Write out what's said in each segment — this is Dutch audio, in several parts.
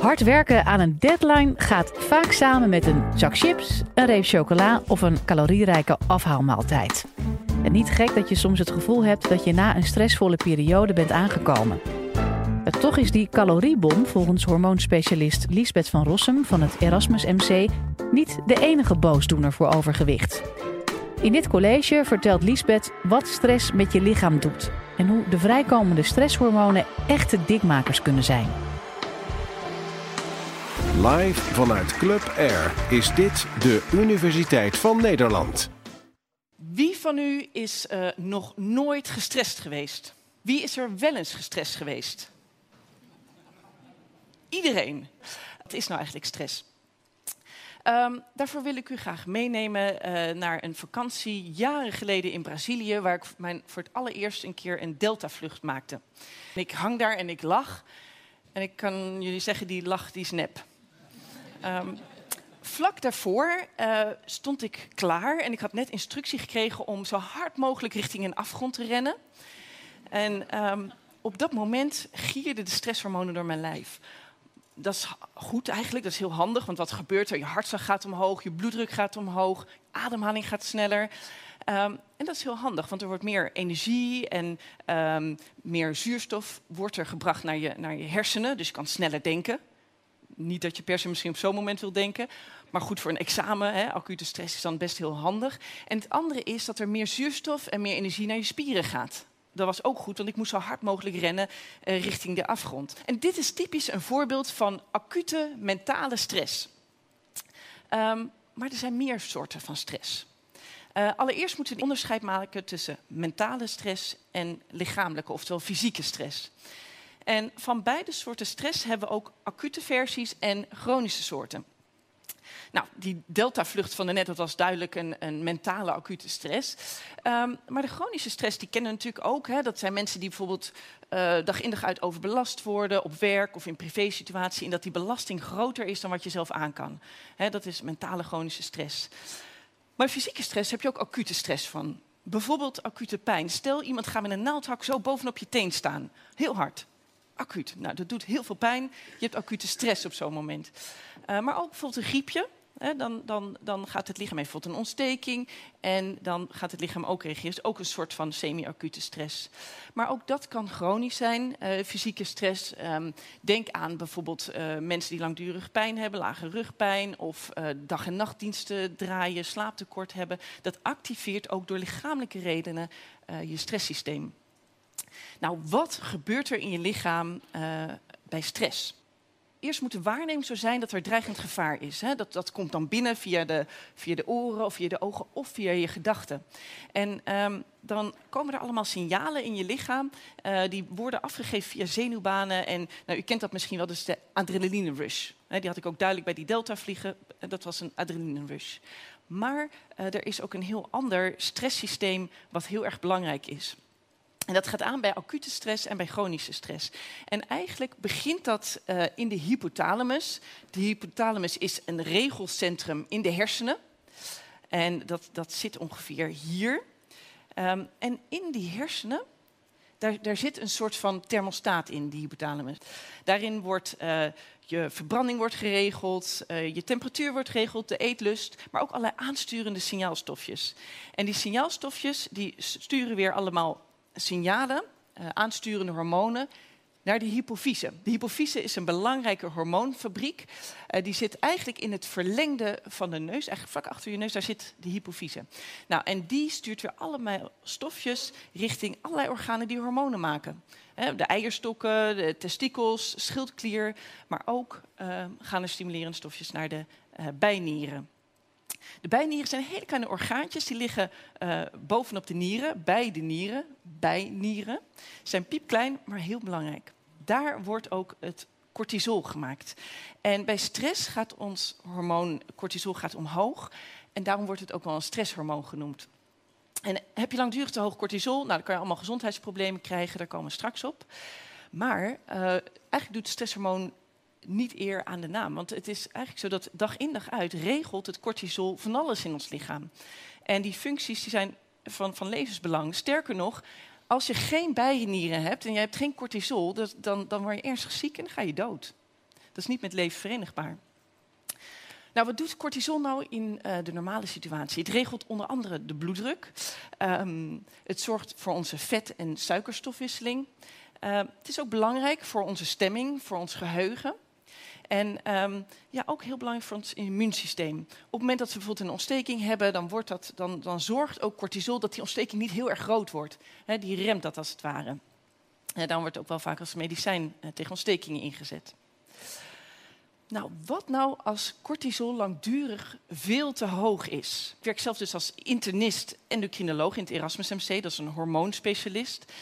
Hard werken aan een deadline gaat vaak samen met een zak chips, een reep chocola of een calorierijke afhaalmaaltijd. En niet gek dat je soms het gevoel hebt dat je na een stressvolle periode bent aangekomen. Toch is die caloriebom volgens hormoonspecialist Liesbeth van Rossum van het Erasmus MC niet de enige boosdoener voor overgewicht. In dit college vertelt Liesbeth wat stress met je lichaam doet en hoe de vrijkomende stresshormonen echte dikmakers kunnen zijn. Live vanuit Club Air is dit de Universiteit van Nederland. Wie van u is uh, nog nooit gestrest geweest? Wie is er wel eens gestrest geweest? Iedereen. Wat is nou eigenlijk stress? Um, daarvoor wil ik u graag meenemen uh, naar een vakantie jaren geleden in Brazilië, waar ik mijn, voor het allereerst een keer een deltavlucht maakte. Ik hang daar en ik lach. En ik kan jullie zeggen, die lach die is nep. Um, vlak daarvoor uh, stond ik klaar en ik had net instructie gekregen om zo hard mogelijk richting een afgrond te rennen. En um, op dat moment gierden de stresshormonen door mijn lijf dat is goed eigenlijk, dat is heel handig, want wat gebeurt er? Je hartslag gaat omhoog, je bloeddruk gaat omhoog, ademhaling gaat sneller. Um, en dat is heel handig, want er wordt meer energie en meer zuurstof wordt er gebracht naar je, naar je hersenen, dus je kan sneller denken. Niet dat je per se misschien op zo'n moment wil denken, maar goed voor een examen, hè, acute stress is dan best heel handig. En het andere is dat er meer zuurstof en meer energie naar je spieren gaat dat was ook goed, want ik moest zo hard mogelijk rennen uh, richting de afgrond. En dit is typisch een voorbeeld van acute mentale stress. Um, maar er zijn meer soorten van stress. Uh, allereerst moeten we een onderscheid maken tussen mentale stress en lichamelijke, oftewel fysieke stress. En van beide soorten stress hebben we ook acute versies en chronische soorten. Nou, die delta-vlucht van de net, dat was duidelijk een, een mentale acute stress. Um, maar de chronische stress, die kennen we natuurlijk ook. Hè. Dat zijn mensen die bijvoorbeeld uh, dag in dag uit overbelast worden op werk of in privésituatie. En dat die belasting groter is dan wat je zelf aan kan. Hè, dat is mentale chronische stress. Maar fysieke stress heb je ook acute stress van. Bijvoorbeeld acute pijn. Stel, iemand gaat met een naaldhak zo bovenop je teen staan. Heel hard acuut. Nou, dat doet heel veel pijn. Je hebt acute stress op zo'n moment. Uh, maar ook bijvoorbeeld een griepje. Hè, dan, dan, dan gaat het lichaam bijvoorbeeld een ontsteking. En dan gaat het lichaam ook reageren. Dus ook een soort van semi-acute stress. Maar ook dat kan chronisch zijn, uh, fysieke stress. Um, denk aan bijvoorbeeld uh, mensen die langdurig pijn hebben, lage rugpijn. Of dag- en nachtdiensten draaien, slaaptekort hebben. Dat activeert ook door lichamelijke redenen je stresssysteem. Nou, wat gebeurt er in je lichaam uh, bij stress? Eerst moet de waarneming zo zijn dat er dreigend gevaar is. Hè? Dat, dat komt dan binnen via de, via de oren of via de ogen of via je gedachten. En um, dan komen er allemaal signalen in je lichaam. Uh, die worden afgegeven via zenuwbanen. En nou, u kent dat misschien wel, dus de adrenaline rush. Die had ik ook duidelijk bij die delta vliegen. Dat was een adrenaline rush. Maar uh, er is ook een heel ander stresssysteem wat heel erg belangrijk is. En dat gaat aan bij acute stress en bij chronische stress. En eigenlijk begint dat uh, in de hypothalamus. De hypothalamus is een regelcentrum in de hersenen. En dat, dat zit ongeveer hier. Um, en in die hersenen, daar, daar zit een soort van thermostaat in, die hypothalamus. Daarin wordt uh, je verbranding wordt geregeld, uh, je temperatuur wordt geregeld, de eetlust, maar ook allerlei aansturende signaalstofjes. En die signaalstofjes die sturen weer allemaal signalen, uh, aansturende hormonen, naar de hypofyse. De hypofyse is een belangrijke hormoonfabriek. Uh, die zit eigenlijk in het verlengde van de neus, eigenlijk vlak achter je neus, daar zit de hypofyse. Nou, en die stuurt weer allemaal stofjes richting allerlei organen die hormonen maken. de eierstokken, de testikels, schildklier, maar ook gaan er stimulerende stofjes naar de bijnieren. De bijnieren zijn hele kleine orgaantjes, die liggen uh, bovenop de nieren, bij de nieren, bijnieren. Zijn piepklein, maar heel belangrijk. Daar wordt ook het cortisol gemaakt. En bij stress gaat ons hormoon cortisol gaat omhoog. En daarom wordt het ook wel een stresshormoon genoemd. En heb je langdurig te hoog cortisol, nou, dan kan je allemaal gezondheidsproblemen krijgen, daar komen we straks op. Maar uh, eigenlijk doet het stresshormoon niet eer aan de naam. Want het is eigenlijk zo dat dag in dag uit regelt het cortisol van alles in ons lichaam. En die functies die zijn van, van levensbelang. Sterker nog, als je geen bijnieren hebt en je hebt geen cortisol, dan, dan word je ernstig ziek en dan ga je dood. Dat is niet met leven verenigbaar. Nou, wat doet cortisol nou in uh, de normale situatie? Het regelt onder andere de bloeddruk. Um, het zorgt voor onze vet- en suikerstofwisseling. Uh, het is ook belangrijk voor onze stemming, voor ons geheugen. En um, ja, ook heel belangrijk voor ons immuunsysteem. Op het moment dat we bijvoorbeeld een ontsteking hebben, dan, wordt dat, dan, dan zorgt ook cortisol dat die ontsteking niet heel erg groot wordt. Die remt dat als het ware. Dan wordt ook wel vaak als medicijn uh, tegen ontstekingen ingezet. Nou, wat nou als cortisol langdurig veel te hoog is? Ik werk zelf dus als internist endocrinoloog in het Erasmus MC, dat is een hormoonspecialist.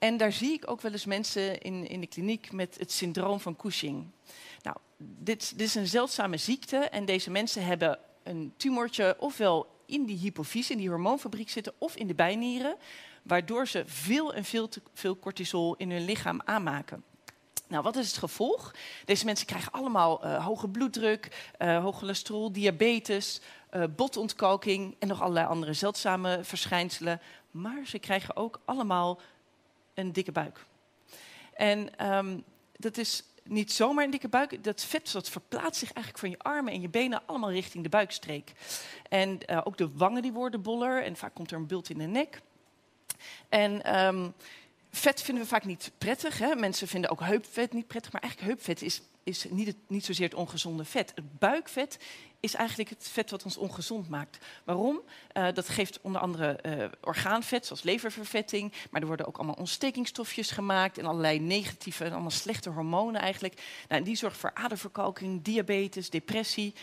En daar zie ik ook wel eens mensen in, in de kliniek met het syndroom van Cushing. Nou, dit, dit is een zeldzame ziekte en deze mensen hebben een tumortje ofwel in die hypofyse, in die hormoonfabriek zitten, of in de bijnieren, waardoor ze veel en veel te veel cortisol in hun lichaam aanmaken. Nou, wat is het gevolg? Deze mensen krijgen allemaal uh, hoge bloeddruk, uh, hoog cholesterol, diabetes, uh, botontkalking en nog allerlei andere zeldzame verschijnselen. Maar ze krijgen ook allemaal een dikke buik. En um, dat is niet zomaar een dikke buik. Dat vet dat verplaatst zich eigenlijk van je armen en je benen allemaal richting de buikstreek. En ook de wangen die worden boller en vaak komt er een bult in de nek. En um, vet vinden we vaak niet prettig. Hè? Mensen vinden ook heupvet niet prettig. Maar eigenlijk heupvet is, is niet, het, niet zozeer het ongezonde vet. Het buikvet is eigenlijk het vet wat ons ongezond maakt. Waarom? Uh, dat geeft onder andere uh, orgaanvet, zoals leververvetting. Maar er worden ook allemaal ontstekingsstofjes gemaakt. En allerlei negatieve en allemaal slechte hormonen eigenlijk. Nou, en die zorgt voor aderverkalking, diabetes, depressie.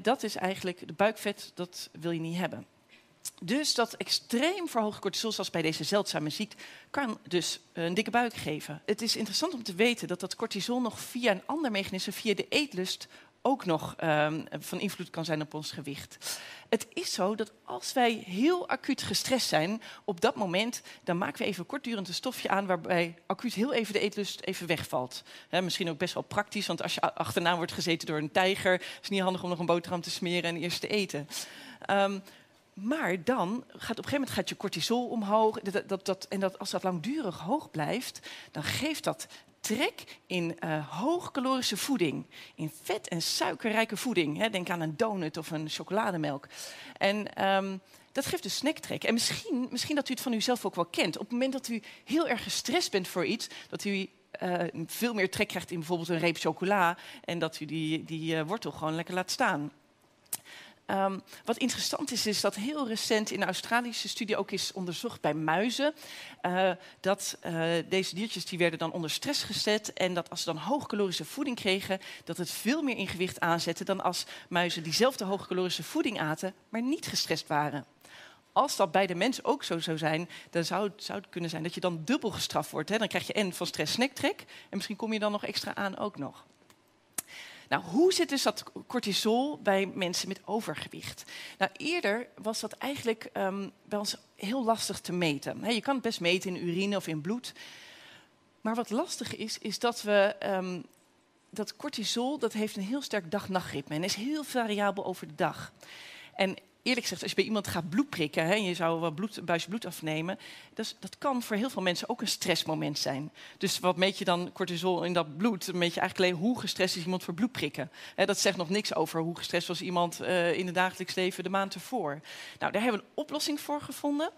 Dat is eigenlijk de buikvet, dat wil je niet hebben. Dus dat extreem verhoogde cortisol, zoals bij deze zeldzame ziekte, kan dus een dikke buik geven. Het is interessant om te weten dat dat cortisol nog via een ander mechanisme, via de eetlust, ook nog um, van invloed kan zijn op ons gewicht. Het is zo dat als wij heel acuut gestrest zijn, op dat moment, dan maken we even kortdurend een stofje aan waarbij acuut heel even de eetlust even wegvalt. Misschien ook best wel praktisch, want als je achterna wordt gezeten door een tijger, is het niet handig om nog een boterham te smeren en eerst te eten. Um, maar dan gaat op een gegeven moment gaat je cortisol omhoog. Dat, dat, dat, en dat, als dat langdurig hoog blijft, dan geeft dat trek in uh, hoogcalorische voeding. In vet- en suikerrijke voeding. Hè. Denk aan een donut of een chocolademelk. En um, dat geeft dus snacktrek. En misschien, misschien dat u het van uzelf ook wel kent. Op het moment dat u heel erg gestrest bent voor iets, dat u uh, veel meer trek krijgt in bijvoorbeeld een reep chocola. En dat u die, die uh, wortel gewoon lekker laat staan. Um, wat interessant is, is dat heel recent in een Australische studie ook is onderzocht bij muizen. Uh, dat uh, deze diertjes die werden dan onder stress gezet. En dat als ze dan hoogcalorische voeding kregen, dat het veel meer in gewicht aanzette dan als muizen diezelfde hoogcalorische voeding aten, maar niet gestrest waren. Als dat bij de mens ook zo zou zijn, dan zou het, zou het kunnen zijn dat je dan dubbel gestraft wordt. Hè? Dan krijg je en van stress snacktrek en misschien kom je dan nog extra aan ook nog. Nou, hoe zit dus dat cortisol bij mensen met overgewicht? Nou, eerder was dat eigenlijk um, bij ons heel lastig te meten. Je kan het best meten in urine of in bloed. Maar wat lastig is, is dat we um, dat cortisol dat heeft een heel sterk dag-nachtritme en is heel variabel over de dag. En eerlijk gezegd, als je bij iemand gaat bloed prikken, hè, en je zou wat bloed, buisje bloed afnemen, dat, kan voor heel veel mensen ook een stressmoment zijn. Dus wat meet je dan cortisol in dat bloed? Meet je eigenlijk alleen hoe gestrest is iemand voor bloed prikken. Hè, dat zegt nog niks over hoe gestrest was iemand uh, in het dagelijks leven de maand ervoor. Nou, daar hebben we een oplossing voor gevonden.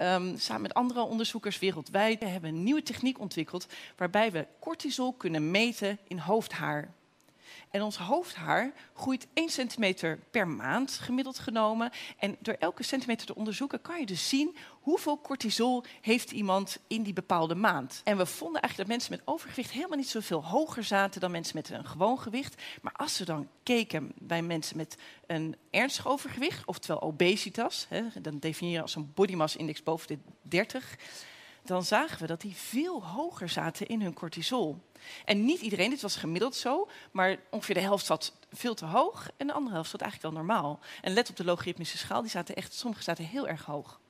Um, samen met andere onderzoekers wereldwijd we hebben een nieuwe techniek ontwikkeld waarbij we cortisol kunnen meten in hoofdhaar. En ons hoofdhaar groeit 1 centimeter per maand gemiddeld genomen. En door elke centimeter te onderzoeken kan je dus zien hoeveel cortisol heeft iemand in die bepaalde maand. En we vonden eigenlijk dat mensen met overgewicht helemaal niet zoveel hoger zaten dan mensen met een gewoon gewicht. Maar als we dan keken bij mensen met een ernstig overgewicht, oftewel obesitas, hè, dan definiëren als een body mass index boven de 30 dan zagen we dat die veel hoger zaten in hun cortisol. En niet iedereen, dit was gemiddeld zo, maar ongeveer de helft zat veel te hoog en de andere helft zat eigenlijk wel normaal. En let op de logaritmische schaal, die zaten echt, sommige zaten heel erg hoog.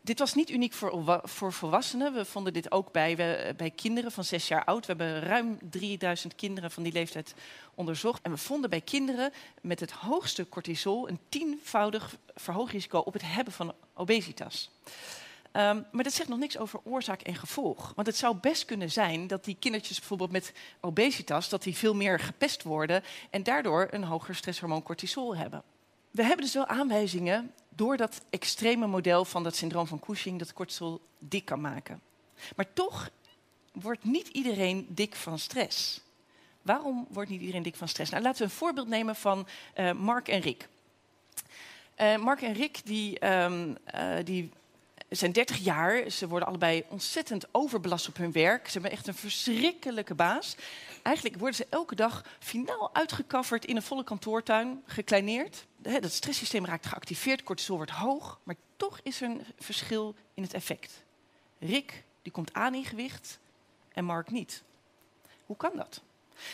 Dit was niet uniek voor, voor volwassenen. We vonden dit ook bij, bij kinderen van zes jaar oud. We hebben ruim 3000 kinderen van die leeftijd onderzocht. En we vonden bij kinderen met het hoogste cortisol een tienvoudig verhoogd risico op het hebben van obesitas. Ehm, maar dat zegt nog niks over oorzaak en gevolg. Want het zou best kunnen zijn dat die kindertjes bijvoorbeeld met obesitas... dat die veel meer gepest worden en daardoor een hoger stresshormoon cortisol hebben. We hebben dus wel aanwijzingen door dat extreme model van dat syndroom van Cushing... dat cortisol dik kan maken. Maar toch wordt niet iedereen dik van stress. Waarom wordt niet iedereen dik van stress? Nou, laten we een voorbeeld nemen van uh, Mark en Rick. Uh, Mark en Rick die, um, uh, die zijn 30 jaar. Ze worden allebei ontzettend overbelast op hun werk. Ze hebben echt een verschrikkelijke baas. Eigenlijk worden ze elke dag finaal uitgecoverd in een volle kantoortuin, gekleineerd. Het stresssysteem raakt geactiveerd, cortisol wordt hoog, maar toch is er een verschil in het effect. Rick die komt aan in gewicht en Mark niet. Hoe kan dat?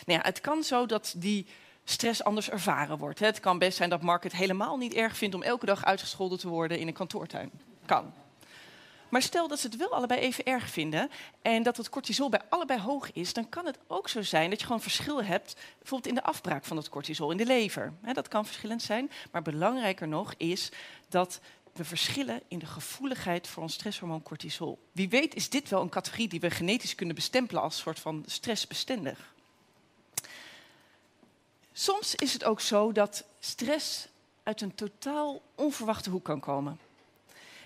Nou ja, het kan zo dat die stress anders ervaren wordt. Het kan best zijn dat Mark het helemaal niet erg vindt om elke dag uitgescholden te worden in een kantoortuin. Kan. Maar stel dat ze het wel allebei even erg vinden en dat het cortisol bij allebei hoog is, dan kan het ook zo zijn dat je gewoon verschil hebt, bijvoorbeeld in de afbraak van het cortisol in de lever. dat kan verschillend zijn, maar belangrijker nog is dat we verschillen in de gevoeligheid voor ons stresshormoon cortisol. Wie weet is dit wel een categorie die we genetisch kunnen bestempelen als soort van stressbestendig. Soms is het ook zo dat stress uit een totaal onverwachte hoek kan komen.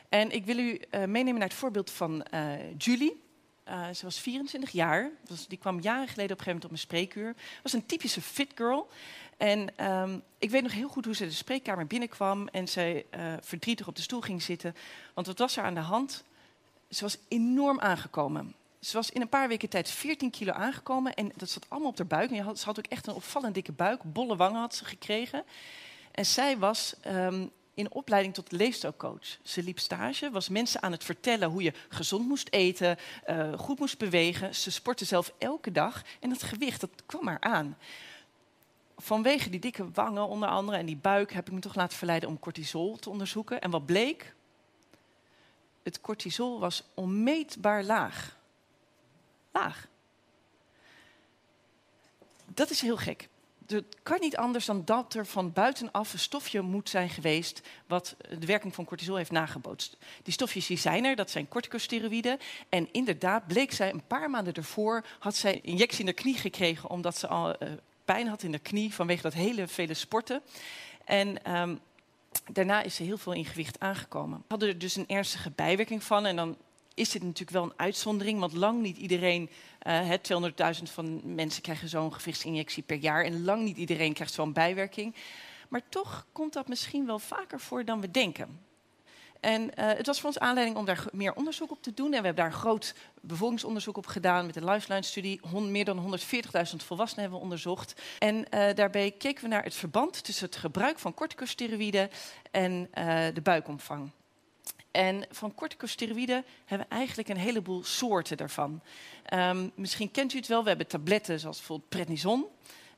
En ik wil u uh, meenemen naar het voorbeeld van uh, Julie. Uh, ze was 24 jaar. die kwam jaren geleden op een gegeven moment op mijn spreekuur. was een typische fit girl. En um, ik weet nog heel goed hoe ze de spreekkamer binnenkwam en zij verdrietig op de stoel ging zitten. Want wat was er aan de hand? Ze was enorm aangekomen. Ze was in een paar weken tijd 14 kilo aangekomen en dat zat allemaal op haar buik. Ze had ook echt een opvallend dikke buik, bolle wangen had ze gekregen. En zij was um, in opleiding tot leefstijlcoach. Ze liep stage, was mensen aan het vertellen hoe je gezond moest eten, uh, goed moest bewegen. Ze sportte zelf elke dag en dat gewicht dat kwam maar aan. Vanwege die dikke wangen onder andere en die buik heb ik me toch laten verleiden om cortisol te onderzoeken. En wat bleek? Het cortisol was onmeetbaar laag. Laag. Dat is heel gek het kan niet anders dan dat er van buitenaf een stofje moet zijn geweest wat de werking van cortisol heeft nagebootst. Die stofjes die zijn er, dat zijn corticosteroïden. En inderdaad bleek zij een paar maanden ervoor, had zij een injectie in de knie gekregen omdat ze al uh, pijn had in de knie vanwege dat hele vele sporten. En um, daarna is ze heel veel in gewicht aangekomen. Hadden er dus een ernstige bijwerking van en dan is dit natuurlijk wel een uitzondering, want lang niet iedereen, uh, eh, 200.000 van mensen krijgen zo'n gewichtsinjectie per jaar en lang niet iedereen krijgt zo'n bijwerking. Maar toch komt dat misschien wel vaker voor dan we denken. En uh, het was voor ons aanleiding om daar meer onderzoek op te doen. En we hebben daar een groot bevolkingsonderzoek op gedaan met een lifeline-studie. Meer dan 140.000 volwassenen hebben we onderzocht. En uh, daarbij keken we naar het verband tussen het gebruik van corticosteroïden en de buikomvang. En van corticosteroïden hebben we eigenlijk een heleboel soorten daarvan. Um, misschien kent u het wel, we hebben tabletten zoals bijvoorbeeld prednison.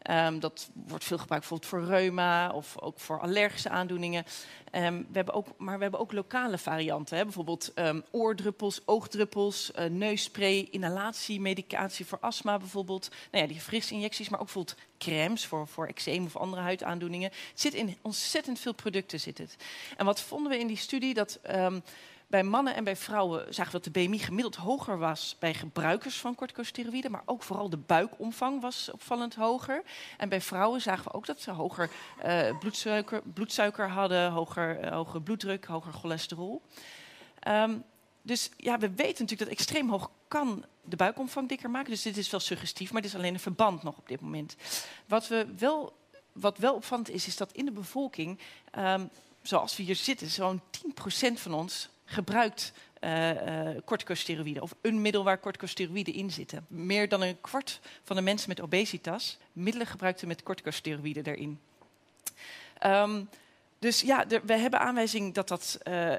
Um, dat wordt veel gebruikt bijvoorbeeld voor reuma of ook voor allergische aandoeningen. Um, we hebben ook, maar we hebben ook lokale varianten. Hè? Bijvoorbeeld um, oordruppels, oogdruppels, uh, neusspray, inhalatie, medicatie voor astma bijvoorbeeld. Nou ja, die frissinjecties, maar ook bijvoorbeeld crèmes voor, voor eczeem of andere huidaandoeningen. Het zit in ontzettend veel producten. Zit het. En wat vonden we in die studie? Dat bij mannen en bij vrouwen zagen we dat de BMI gemiddeld hoger was bij gebruikers van corticosteroïden, maar ook vooral de buikomvang was opvallend hoger. En bij vrouwen zagen we ook dat ze hoger uh, bloedsuiker, bloedsuiker hadden, hoger, uh, bloeddruk, hoger cholesterol. Um, dus ja, we weten natuurlijk dat extreem hoog kan de buikomvang dikker maken. Dus dit is wel suggestief, maar dit is alleen een verband nog op dit moment. Wat, we wel, wat wel opvallend is, is dat in de bevolking, um, zoals we hier zitten, zo'n 10% van ons gebruikt uh, of een middel waar corticosteroïden in zitten. Meer dan een kwart van de mensen met obesitas middelen gebruikten met corticosteroïden erin. Um, dus ja, we hebben aanwijzing dat dat uh,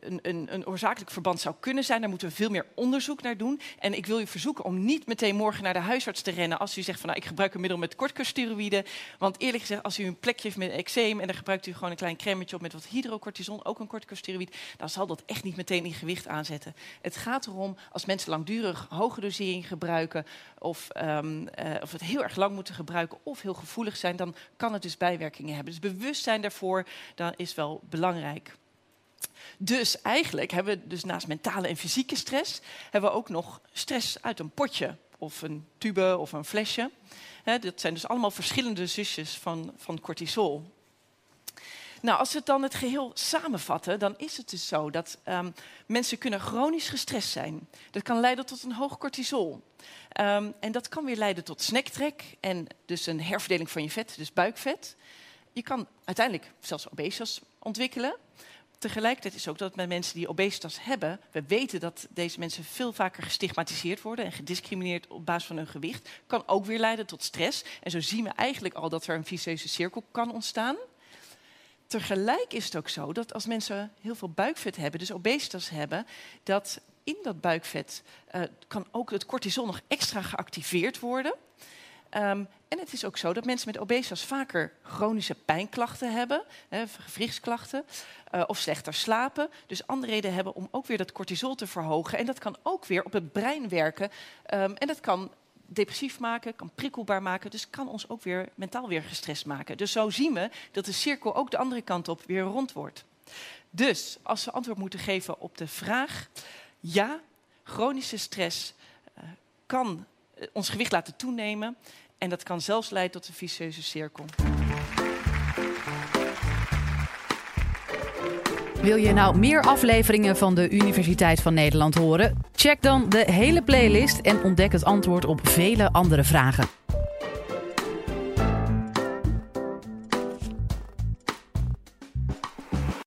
een, een, een, oorzakelijk verband zou kunnen zijn. Daar moeten we veel meer onderzoek naar doen. En ik wil u verzoeken om niet meteen morgen naar de huisarts te rennen als u zegt van nou, ik gebruik een middel met corticosteroïden. Want eerlijk gezegd, als u een plekje heeft met eczeem en dan gebruikt u gewoon een klein crèmetje op met wat hydrocortison, ook een corticosteroïd, dan zal dat echt niet meteen in gewicht aanzetten. Het gaat erom als mensen langdurig hoge dosering gebruiken of, um, uh, of het heel erg lang moeten gebruiken of heel gevoelig zijn, dan kan het dus bijwerkingen hebben. Dus bewustzijn daarvoor dat is wel belangrijk. Dus eigenlijk hebben we dus naast mentale en fysieke stress, hebben we ook nog stress uit een potje of een tube of een flesje. dat zijn dus allemaal verschillende zusjes van, van cortisol. Nou, als we dan het geheel samenvatten, dan is het dus zo dat um, mensen kunnen chronisch gestrest zijn. Dat kan leiden tot een hoog cortisol. Um, en dat kan weer leiden tot snacktrek en dus een herverdeling van je vet, dus buikvet. Je kan uiteindelijk zelfs obesitas ontwikkelen. Tegelijkertijd is ook dat met mensen die obesitas hebben, we weten dat deze mensen veel vaker gestigmatiseerd worden en gediscrimineerd op basis van hun gewicht, kan ook weer leiden tot stress. En zo zien we eigenlijk al dat er een vicieuze cirkel kan ontstaan. Tegelijk is het ook zo dat als mensen heel veel buikvet hebben, dus obesitas hebben, dat in dat buikvet uh, kan ook het cortisol nog extra geactiveerd worden. Um, en het is ook zo dat mensen met obesitas vaker chronische pijnklachten hebben, hè, gewrichtsklachten, uh, of slechter slapen. Dus andere reden hebben om ook weer dat cortisol te verhogen. En dat kan ook weer op het brein werken. Um, en dat kan depressief maken, kan prikkelbaar maken. Dus kan ons ook weer mentaal weer gestrest maken. Dus zo zien we dat de cirkel ook de andere kant op weer rond wordt. Dus als we antwoord moeten geven op de vraag: ja, chronische stress uh, kan uh, ons gewicht laten toenemen. En dat kan zelfs leiden tot een vicieuze cirkel. Wil je nou meer afleveringen van de Universiteit van Nederland horen? Check dan de hele playlist en ontdek het antwoord op vele andere vragen.